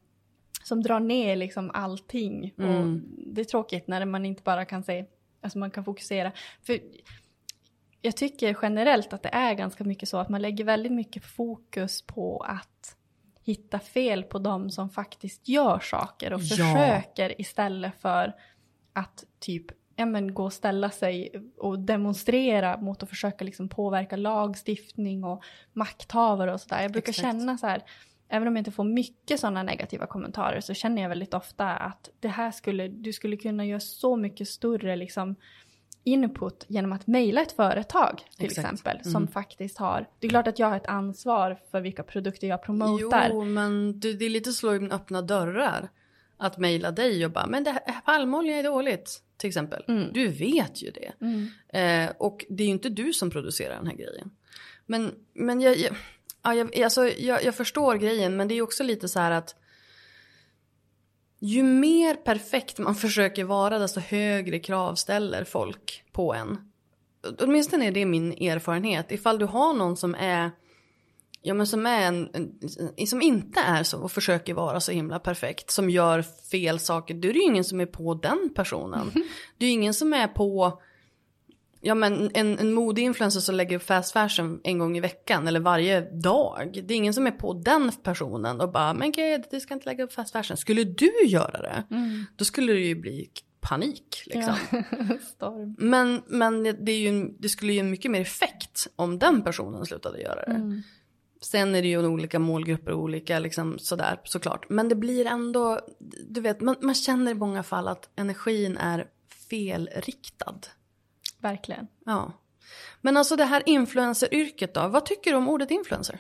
som drar ner liksom allting. Mm. Och det är tråkigt när man inte bara kan se, alltså man kan fokusera. För jag tycker generellt att det är ganska mycket så att man lägger väldigt mycket fokus på att hitta fel på de som faktiskt gör saker och Ja. försöker istället för att typ ja, men, gå och ställa sig och demonstrera mot att försöka liksom påverka lagstiftning och makthavare och sådär. Jag brukar Exakt. känna så här, även om jag inte får mycket sådana negativa kommentarer så känner jag väldigt ofta att det här skulle, du skulle kunna göra så mycket större liksom input genom att mejla ett företag till Exakt. exempel som Mm. faktiskt har, det är klart att jag har ett ansvar för vilka produkter jag promotar. Jo, men det, det är lite slå in öppna dörrar. Att mejla dig och bara, men det här, palmolja är dåligt. Till exempel. Mm. Du vet ju det. Mm. Eh, och det är ju inte du som producerar den här grejen. Men, men jag, jag, ja, jag, alltså, jag, jag förstår grejen, men det är också lite så här att ju mer perfekt man försöker vara, desto högre krav ställer folk på en. Åtminstone är det min erfarenhet. Ifall du har någon som är Ja men som är en, en, som inte är så och försöker vara så himla perfekt, som gör fel saker, då är det ju ingen som är på den personen. Det är ju ingen som är på, ja men en, en modeinfluencer som lägger upp fast fashion en gång i veckan eller varje dag. Det är ingen som är på den personen och bara, men gud, du ska inte lägga upp fast fashion. Skulle du göra det, då skulle det ju bli panik liksom. Storm. Men, men det, är ju, det skulle ju mycket mer effekt om den personen slutade göra det. Mm. Sen är det ju olika målgrupper och olika liksom sådär såklart. Men det blir ändå, du vet, man, man känner i många fall att energin är felriktad. Verkligen. Ja. Men alltså det här influenceryrket då, vad tycker du om ordet influencer?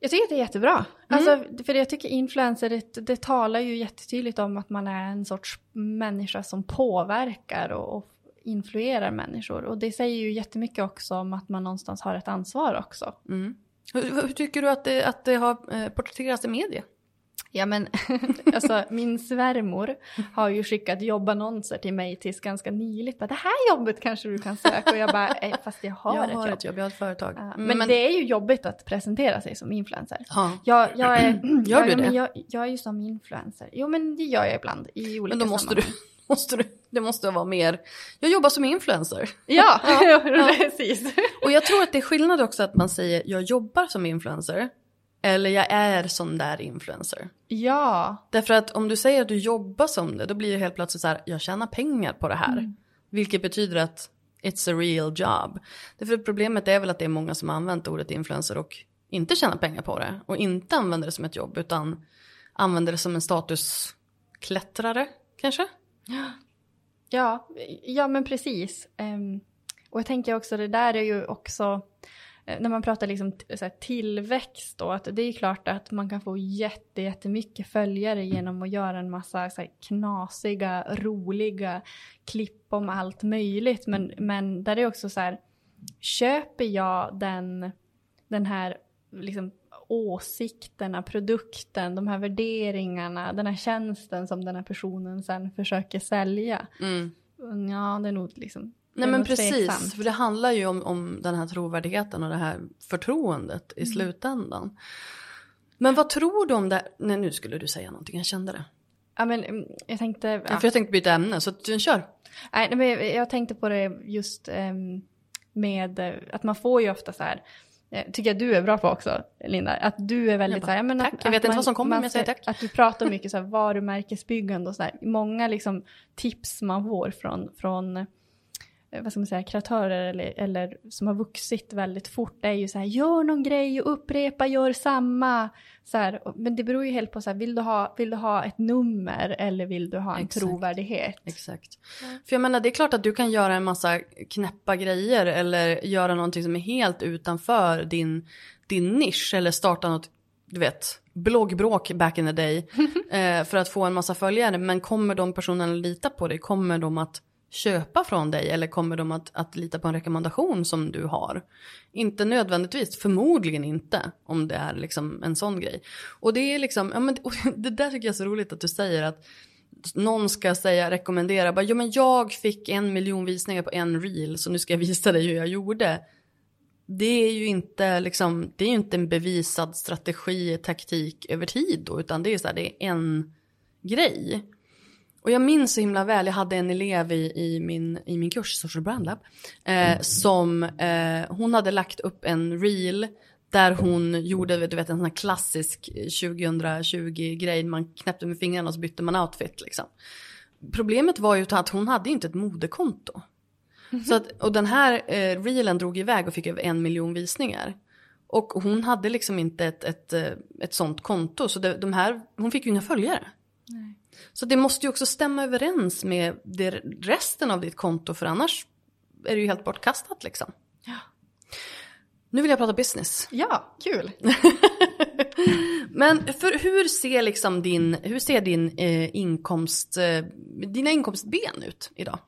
Jag tycker att det är jättebra. Alltså, för jag tycker influencer, det, det talar ju jättetydligt om att man är en sorts människa som påverkar och, och influerar människor. Och det säger ju jättemycket också om att man någonstans har ett ansvar också. Mm. Hur, hur tycker du att det, att det har eh, porträtterats i media? Ja men, alltså min svärmor har ju skickat jobbannonser till mig tills ganska nyligt. Bara, det här jobbet kanske du kan söka. Och jag bara, eh, fast jag har, jag ett, har jobb. ett jobb, jag har ett företag. Ja, Mm, men, det är ju jobbigt att presentera sig som influencer. Ja. Jag, jag är, Gör du ja, det? Men jag, jag är ju som influencer. Jo men det gör jag ibland i olika Men då måste du, sammanhang. Måste du, det måste vara mer, jag jobbar som influencer. Ja, Ja, precis. Och jag tror att det är skillnad också att man säger jag jobbar som influencer. Eller jag är sån där influencer. Ja, Därför att om du säger att du jobbar som det, då blir det helt plötsligt så här, jag tjänar pengar på det här. Vilket betyder att it's a real job. Därför att problemet är väl att det är många som har använt ordet influencer och inte tjänar pengar på det. Och inte använder det som ett jobb, utan använder det som en statusklättrare, kanske? ja, ja men precis. Ehm, och jag tänker också, det där är ju också, eh, när man pratar liksom så här, tillväxt då, att det är klart att man kan få jätte, jättemycket följare genom att göra en massa så här, knasiga, roliga klipp om allt möjligt. Men, men där är också så här, köper jag den, den här liksom, åsikterna, produkten, de här värderingarna, den här tjänsten som den här personen sen försöker sälja? Mm. Ja, det är nog liksom... Nej men precis, tveksamt. för det handlar ju om, om den här trovärdigheten och det här förtroendet i slutändan. Men vad tror du om det? Nej nu skulle du säga någonting, jag kände det. Ja, men mm, jag tänkte... Ja. Ja. För jag tänkte byta ämne, så att, kör. Nej, men jag- tänkte på det just ehm, med eh, att man får ju ofta så här, tycker jag du är bra på också, Linda, att du är väldigt Jag bara, så här, men tack. att, Jag vet att inte vad som kommer, men jag säger tack. Att du pratar mycket så här varumärkesbyggande och så här. Många liksom tips man får från, från eh, vad ska man säga, kreatörer eller, eller som har vuxit väldigt fort är ju så här, gör någon grej och upprepa, gör samma. Så här, men det beror ju helt på så här, vill du ha, vill du ha ett nummer eller vill du ha en Exakt. trovärdighet? Exakt. För jag menar det är klart att du kan göra en massa knäppa grejer eller göra någonting som är helt utanför din, din nisch eller starta något, du vet, bloggbråk back in the day eh, för att få en massa följare. Men kommer de personerna lita på dig? Kommer de att köpa från dig eller kommer de att, att lita på en rekommendation som du har? Inte nödvändigtvis, förmodligen inte om det är liksom en sån grej. Och det är liksom, ja men det där tycker jag är så roligt att du säger att någon ska säga, rekommendera, bara, ja men jag fick en miljon visningar på en reel så nu ska jag visa dig hur jag gjorde. Det är ju inte, liksom, det är inte en bevisad strategi, taktik över tid då, utan det är så här, det är en grej. Och jag minns så himla väl, jag hade en elev i, i, min, i min kurs, Social Brand Lab, eh, som eh, hon hade lagt upp en reel där hon gjorde du vet, en sån här klassisk 2020-grej, man knäppte med fingrarna och så bytte man outfit. Liksom. Problemet var ju att hon hade inte ett modekonto. Mm -hmm. Så att, och den här eh, reelen drog iväg och fick över en miljon visningar. Och hon hade liksom inte ett, ett, eh, ett sånt konto, så det, de här, hon fick ju inga följare. Nej. Så det måste ju också stämma överens med det, resten av ditt konto, för annars är det ju helt bortkastat liksom. Ja. Nu vill jag prata business. Ja, kul. Men för hur ser liksom din, hur ser din eh, inkomst, eh, dina inkomstben ut idag?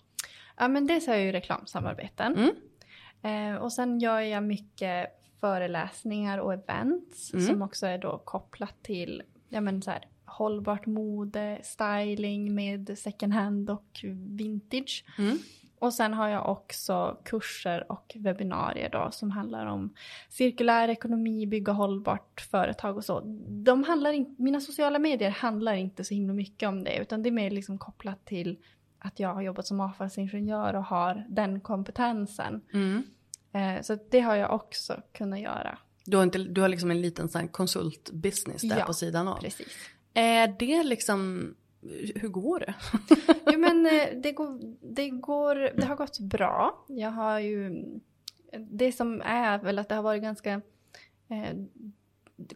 Ja men dels har jag ju reklamsamarbeten. Mm. Eh, och sen gör jag mycket föreläsningar och events mm. som också är då kopplat till ja, men så här, hållbart mode, styling med second hand och vintage. Mm. Och sen har jag också kurser och webbinarier då som handlar om cirkulär ekonomi, bygga hållbart företag och så. De handlar in, mina sociala medier handlar inte så himla mycket om det utan det är mer liksom kopplat till att jag har jobbat som avfallsingenjör och har den kompetensen. Mm. Eh, så det har jag också kunnat göra. Du har, inte, du har liksom en liten sån konsultbusiness där ja, på sidan av? precis. Är det liksom hur går det? jo men eh, det går, det går, det har gått bra. Jag har ju, det som är väl att det har varit ganska, eh,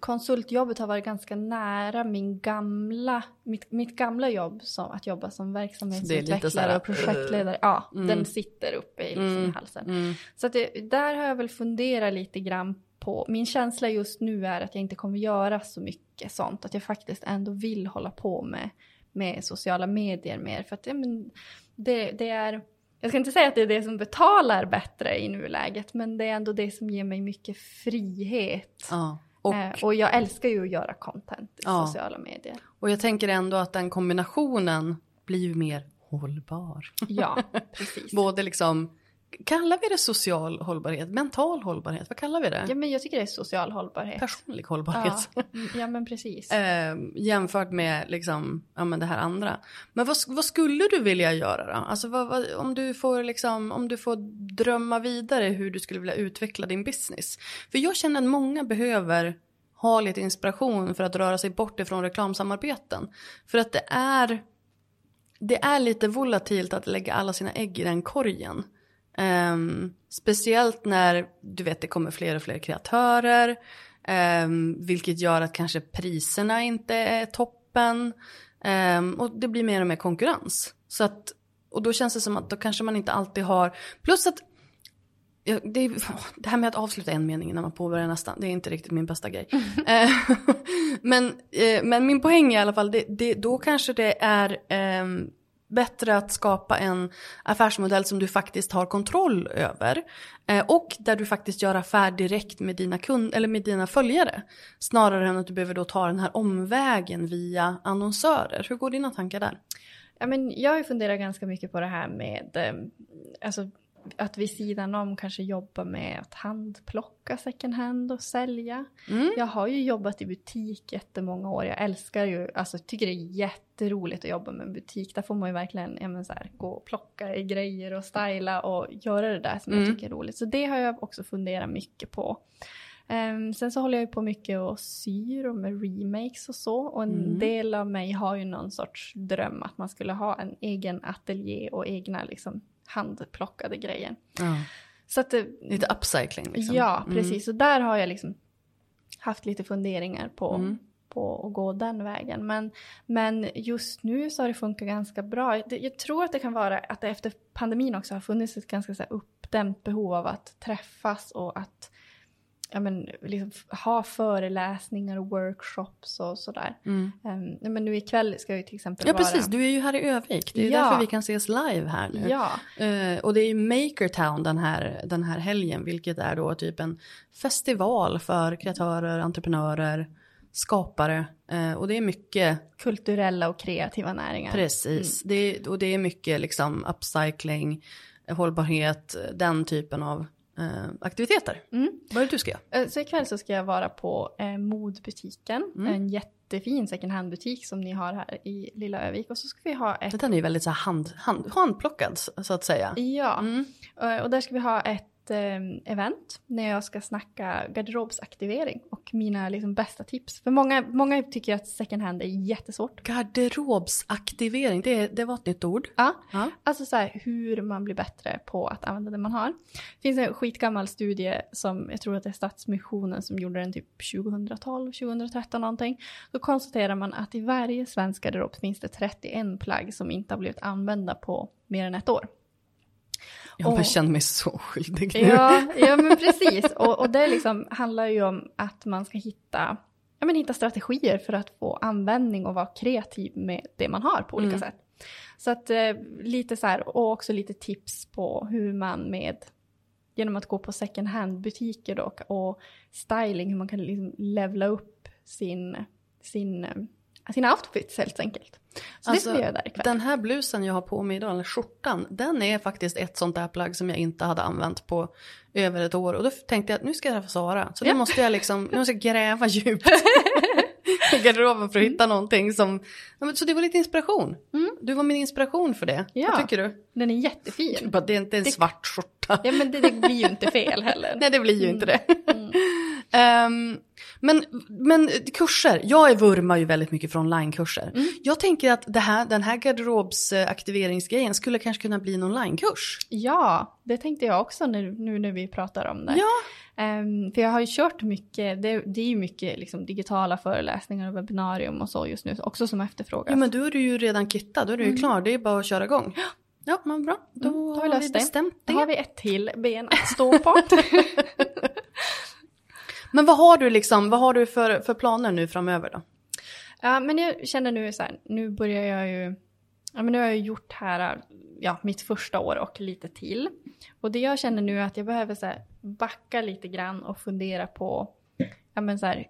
konsultjobbet har varit ganska nära min gamla, mitt, mitt gamla jobb som att jobba som verksamhetsutvecklare och projektledare. Ja, mm. den sitter uppe i liksom mm. halsen. Mm. Så att det, där har jag väl funderat lite grann på, min känsla just nu är att jag inte kommer göra så mycket sånt, att jag faktiskt ändå vill hålla på med med sociala medier mer. För att ja, men det, det är, jag ska inte säga att det är det som betalar bättre i nuläget, men det är ändå det som ger mig mycket frihet. Ja. Och, eh, och jag älskar ju att göra content i ja. sociala medier. Och jag tänker ändå att den kombinationen blir ju mer hållbar. Ja, precis. Både liksom Kallar vi det social hållbarhet? Mental hållbarhet? Vad kallar vi det? Ja, men jag tycker det är social hållbarhet. Personlig hållbarhet. Ja, ja men precis. eh, jämfört med liksom, ja, men det här andra. Men vad, vad skulle du vilja göra då? Alltså, vad, vad, om, du får liksom, om du får drömma vidare hur du skulle vilja utveckla din business. För jag känner att många behöver ha lite inspiration för att röra sig bort ifrån reklamsamarbeten. För att det är, det är lite volatilt att lägga alla sina ägg i den korgen. Um, speciellt när du vet det kommer fler och fler kreatörer. Um, vilket gör att kanske priserna inte är toppen. Um, och det blir mer och mer konkurrens. Så att, och då känns det som att då kanske man inte alltid har, plus att Ja, det, är, det, här med att avsluta en mening när man påbörjar nästan, det är inte riktigt min bästa grej. Mm. men, eh, men min poäng är i alla fall, det, det, då kanske det är bättre att skapa en affärsmodell som du faktiskt har kontroll över. Eh, och där du faktiskt gör affär direkt med dina, kund, eller med dina följare. Snarare än att du behöver då ta den här omvägen via annonsörer. Hur går dina tankar där? Ja, men jag har ju funderat ganska mycket på det här med eh, alltså, att vid sidan om kanske jobba med att handplocka second hand och sälja. Mm. Jag har ju jobbat i butik jättemånga år. Jag älskar ju, alltså tycker det är jätteroligt att jobba med en butik. Där får man ju verkligen ja, men så här, gå och plocka i grejer och styla och göra det där som mm. jag tycker är roligt. Så det har jag också funderat mycket på. Um, sen så håller jag ju på mycket och syr och med remakes och så. Och en mm. del av mig har ju någon sorts dröm att man skulle ha en egen ateljé och egna liksom handplockade grejer. Ja. Så att, lite upcycling liksom. Ja, mm. precis. Mm. Och där har jag liksom haft lite funderingar på, mm. på att gå den vägen. Men, men just nu så har det funkat ganska bra. Jag tror att det kan vara att det efter pandemin också har funnits ett ganska så här uppdämt behov av att träffas och att ja, men, liksom, ha föreläsningar och workshops och sådär. Mm. Um, men nu ikväll ska jag ju till exempel Ja vara... precis, du är ju här i Övik. Det är ja. därför vi kan ses live här nu. Ja. Uh, och det är Makertown den här, den här helgen, vilket är då typ en festival för kreatörer, entreprenörer, skapare. Uh, och det är mycket... Kulturella och kreativa näringar. Precis, mm. det, och det är mycket liksom upcycling, hållbarhet, den typen av eh, aktiviteter. Mm. Vad är det du ska göra? Eh, så ikväll så ska jag vara på eh, modbutiken, mm. en jättefin second hand-butik som ni har här i Lilla Övik. Och så ska vi ha ett... Den är ju väldigt så hand, hand, handplockad så att säga. Ja, mm. och, och där ska vi ha ett eh, event när jag ska snacka garderobsaktivering och mina liksom, bästa tips. För många, många tycker att second hand är jättesvårt. Garderobsaktivering, det, det var ett nytt ord. Ja, ja. alltså så här, hur man blir bättre på att använda det man har. Det finns en skitgammal studie som jag tror att det är Stadsmissionen som gjorde den typ 2012, 2013 någonting. Då konstaterar man att i varje svensk garderob finns det 31 plagg som inte har blivit använda på mer än ett år. Jag och, känner mig så skyldig nu. Ja, ja men precis. Och, och det liksom handlar ju om att man ska hitta, ja, men hitta strategier för att få användning och vara kreativ med det man har på olika mm. sätt. Så att eh, lite så här, och också lite tips på hur man med, genom att gå på second hand-butiker och, och styling, hur man kan liksom levla upp sin, sin eh, sina outfits helt enkelt. Så alltså, det ska vi göra där ikväll. Den här blusen jag har på mig idag, eller skjortan, den är faktiskt ett sånt där plagg som jag inte hade använt på över ett år. Och då tänkte jag att nu ska jag träffa Sara. Så ja. nu måste jag liksom, nu måste jag gräva djupt i garderoben för att hitta någonting som, så det var lite inspiration. Mm. Du var min inspiration för det. Ja. Vad tycker du? Den är jättefin. Du bara, det är inte en det... svart skjorta. Ja men det, det, blir ju inte fel heller. Nej det blir ju mm. inte det. Mm. Um, men, men kurser, jag vurmar ju väldigt mycket för onlinekurser. Mm. Jag tänker att det här, den här garderobsaktiveringsgrejen skulle kanske kunna bli en onlinekurs. Ja, det tänkte jag också nu, nu när vi pratar om det. Ja. Um, för jag har ju kört mycket, det, det är ju mycket liksom, digitala föreläsningar och webbinarium och så just nu också som efterfrågas. Ja men då är du ju redan kittad, då är du ju mm. klar, det är bara att köra igång. Ja, men bra. Då, mm, har vi, har vi bestämt det. Då har vi ett till ben att stå på. Men vad har du liksom, vad har du för, för planer nu framöver då? Ja, men jag känner nu så här, nu börjar jag ju, ja men nu har jag gjort här, ja mitt första år och lite till. Och det jag känner nu är att jag behöver så här, backa lite grann och fundera på, ja men så här,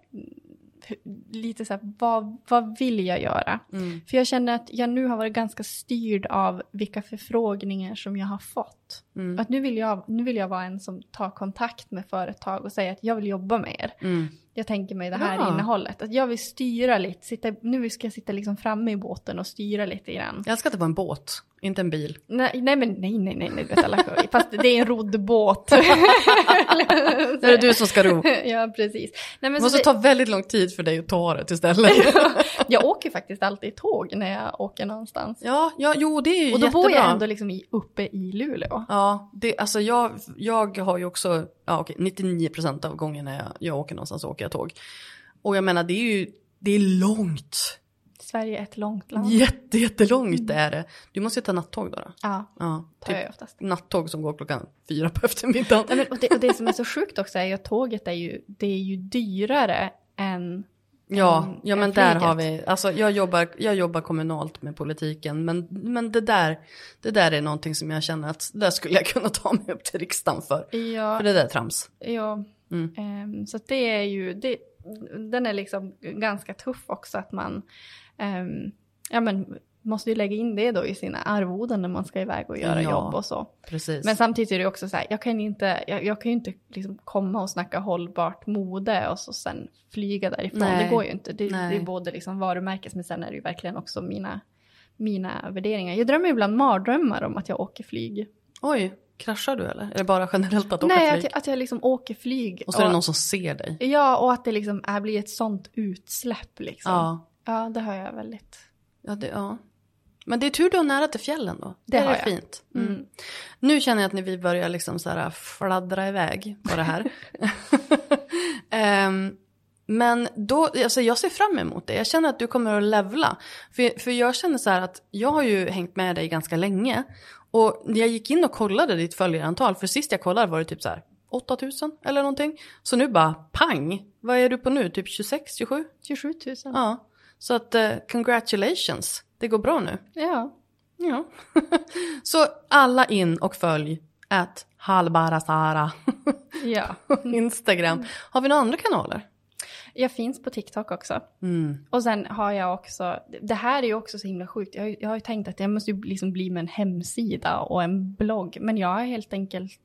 lite så här, vad, vad vill jag göra? Mm. För jag känner att jag nu har varit ganska styrd av vilka förfrågningar som jag har fått. Mm. Att nu vill, jag, nu vill jag vara en som tar kontakt med företag och säger att jag vill jobba med er. Mm jag tänker mig det här ja. innehållet. Att jag vill styra lite, sitta, nu ska jag sitta liksom framme i båten och styra lite grann. Jag ska inte vara en båt, inte en bil. Nej, nej men nej, nej, nej, nej vet alla, fast det är en roddbåt. det är det du som ska ro. ja, precis. Nej, men det måste det... ta väldigt lång tid för dig att ta det istället. jag åker faktiskt alltid tåg när jag åker någonstans. Ja, ja jo det är ju Och då jättebra. bor jag ändå liksom i, uppe i Luleå. Ja, det, alltså jag, jag har ju också, ja okej, 99% av gångerna jag, jag åker någonstans så åker jag tåg. Och jag menar det är ju, det är långt. Sverige är ett långt land. Jätte, jättelångt mm. är det. Du måste ju ta nattåg då. då. Ja, ja tar typ jag oftast. Nattåg som går klockan fyra på eftermiddagen. Ja, men, och, det, och det som är så sjukt också är ju att tåget är ju, det är ju dyrare än Ja, ja men där har vi, alltså jag jobbar, jag jobbar kommunalt med politiken, men, men det, där, det där är någonting som jag känner att där skulle jag kunna ta mig upp till riksdagen för. Ja. För det där är trams. Ja, mm. um, så det är ju, det, den är liksom ganska tuff också att man, um, ja men måste ju lägga in det då i sina arvoden när man ska iväg och göra ja, jobb och så. Precis. Men samtidigt är det också så här, jag kan inte, jag, jag kan ju inte liksom komma och snacka hållbart mode och så sen flyga därifrån. Nej. Det går ju inte. Det, det är både liksom varumärkes men sen är det ju verkligen också mina, mina värderingar. Jag drömmer ibland mardrömmar om att jag åker flyg. Oj, kraschar du eller? Är det bara generellt att åka Nej, flyg? Nej, att, att, jag liksom åker flyg. Och så är det någon som ser dig? Ja, och att det liksom är, blir ett sånt utsläpp liksom. Ja. Ja, det har jag väldigt. Ja, det, ja. Men det är tur du har nära till fjällen då. Det, det är fint. Mm. Mm. Nu känner jag att när vi börjar liksom så här fladdra iväg på det här. um, men då, alltså jag ser fram emot det. Jag känner att du kommer att levla. För, för jag känner så här att jag har ju hängt med dig ganska länge. Och jag gick in och kollade ditt följarantal, för sist jag kollade var det typ så här 8000 eller någonting. Så nu bara pang, vad är du på nu? Typ 26, 27? 27 000. Ja, så att uh, congratulations, det går bra nu. Ja. Ja. så alla in och följ att halbarasara ja. Instagram. Har vi några andra kanaler? Jag finns på TikTok också. Mm. Och sen har jag också, det här är ju också så himla sjukt. Jag, har jag har ju tänkt att jag måste ju liksom bli med en hemsida och en blogg. Men jag har helt enkelt,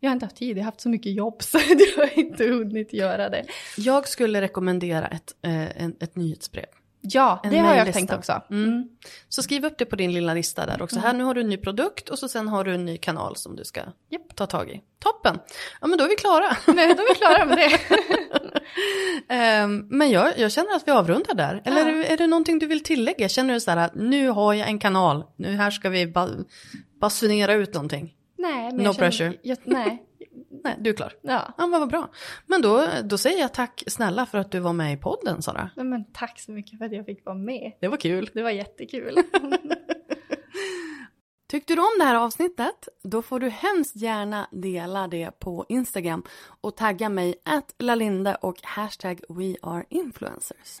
jag har inte haft tid. Jag har haft så mycket jobb så jag har inte hunnit göra det. Jag skulle rekommendera ett, eh, en, ett nyhetsbrev. Ja, En det har jag tänkt också. Mm. Så skriv upp det på din lilla lista där också. Här nu har du en ny produkt och så sen har du en ny kanal som du ska Japp. ta tag i. Toppen! Ja men då är vi klara. Nej, då är vi klara med det. Ehm, men jag, jag känner att vi avrundar där. Eller Ja. är, det, är det någonting du vill tillägga? Känner du så här att nu har jag en kanal, nu här ska vi ba, basunera ut någonting? nej, men No jag känner, pressure. Jag, nej, Nej, du är klar. ja. Ja men vad bra. Men då, då säger jag tack snälla för att du var med i podden Sara. Nej, Men tack så mycket för att jag fick vara med. Det var kul. Det var jättekul. Tyckte du om det här avsnittet? Då får du hemskt gärna dela det på Instagram och tagga mig att lalinde och hashtag weareinfluencers.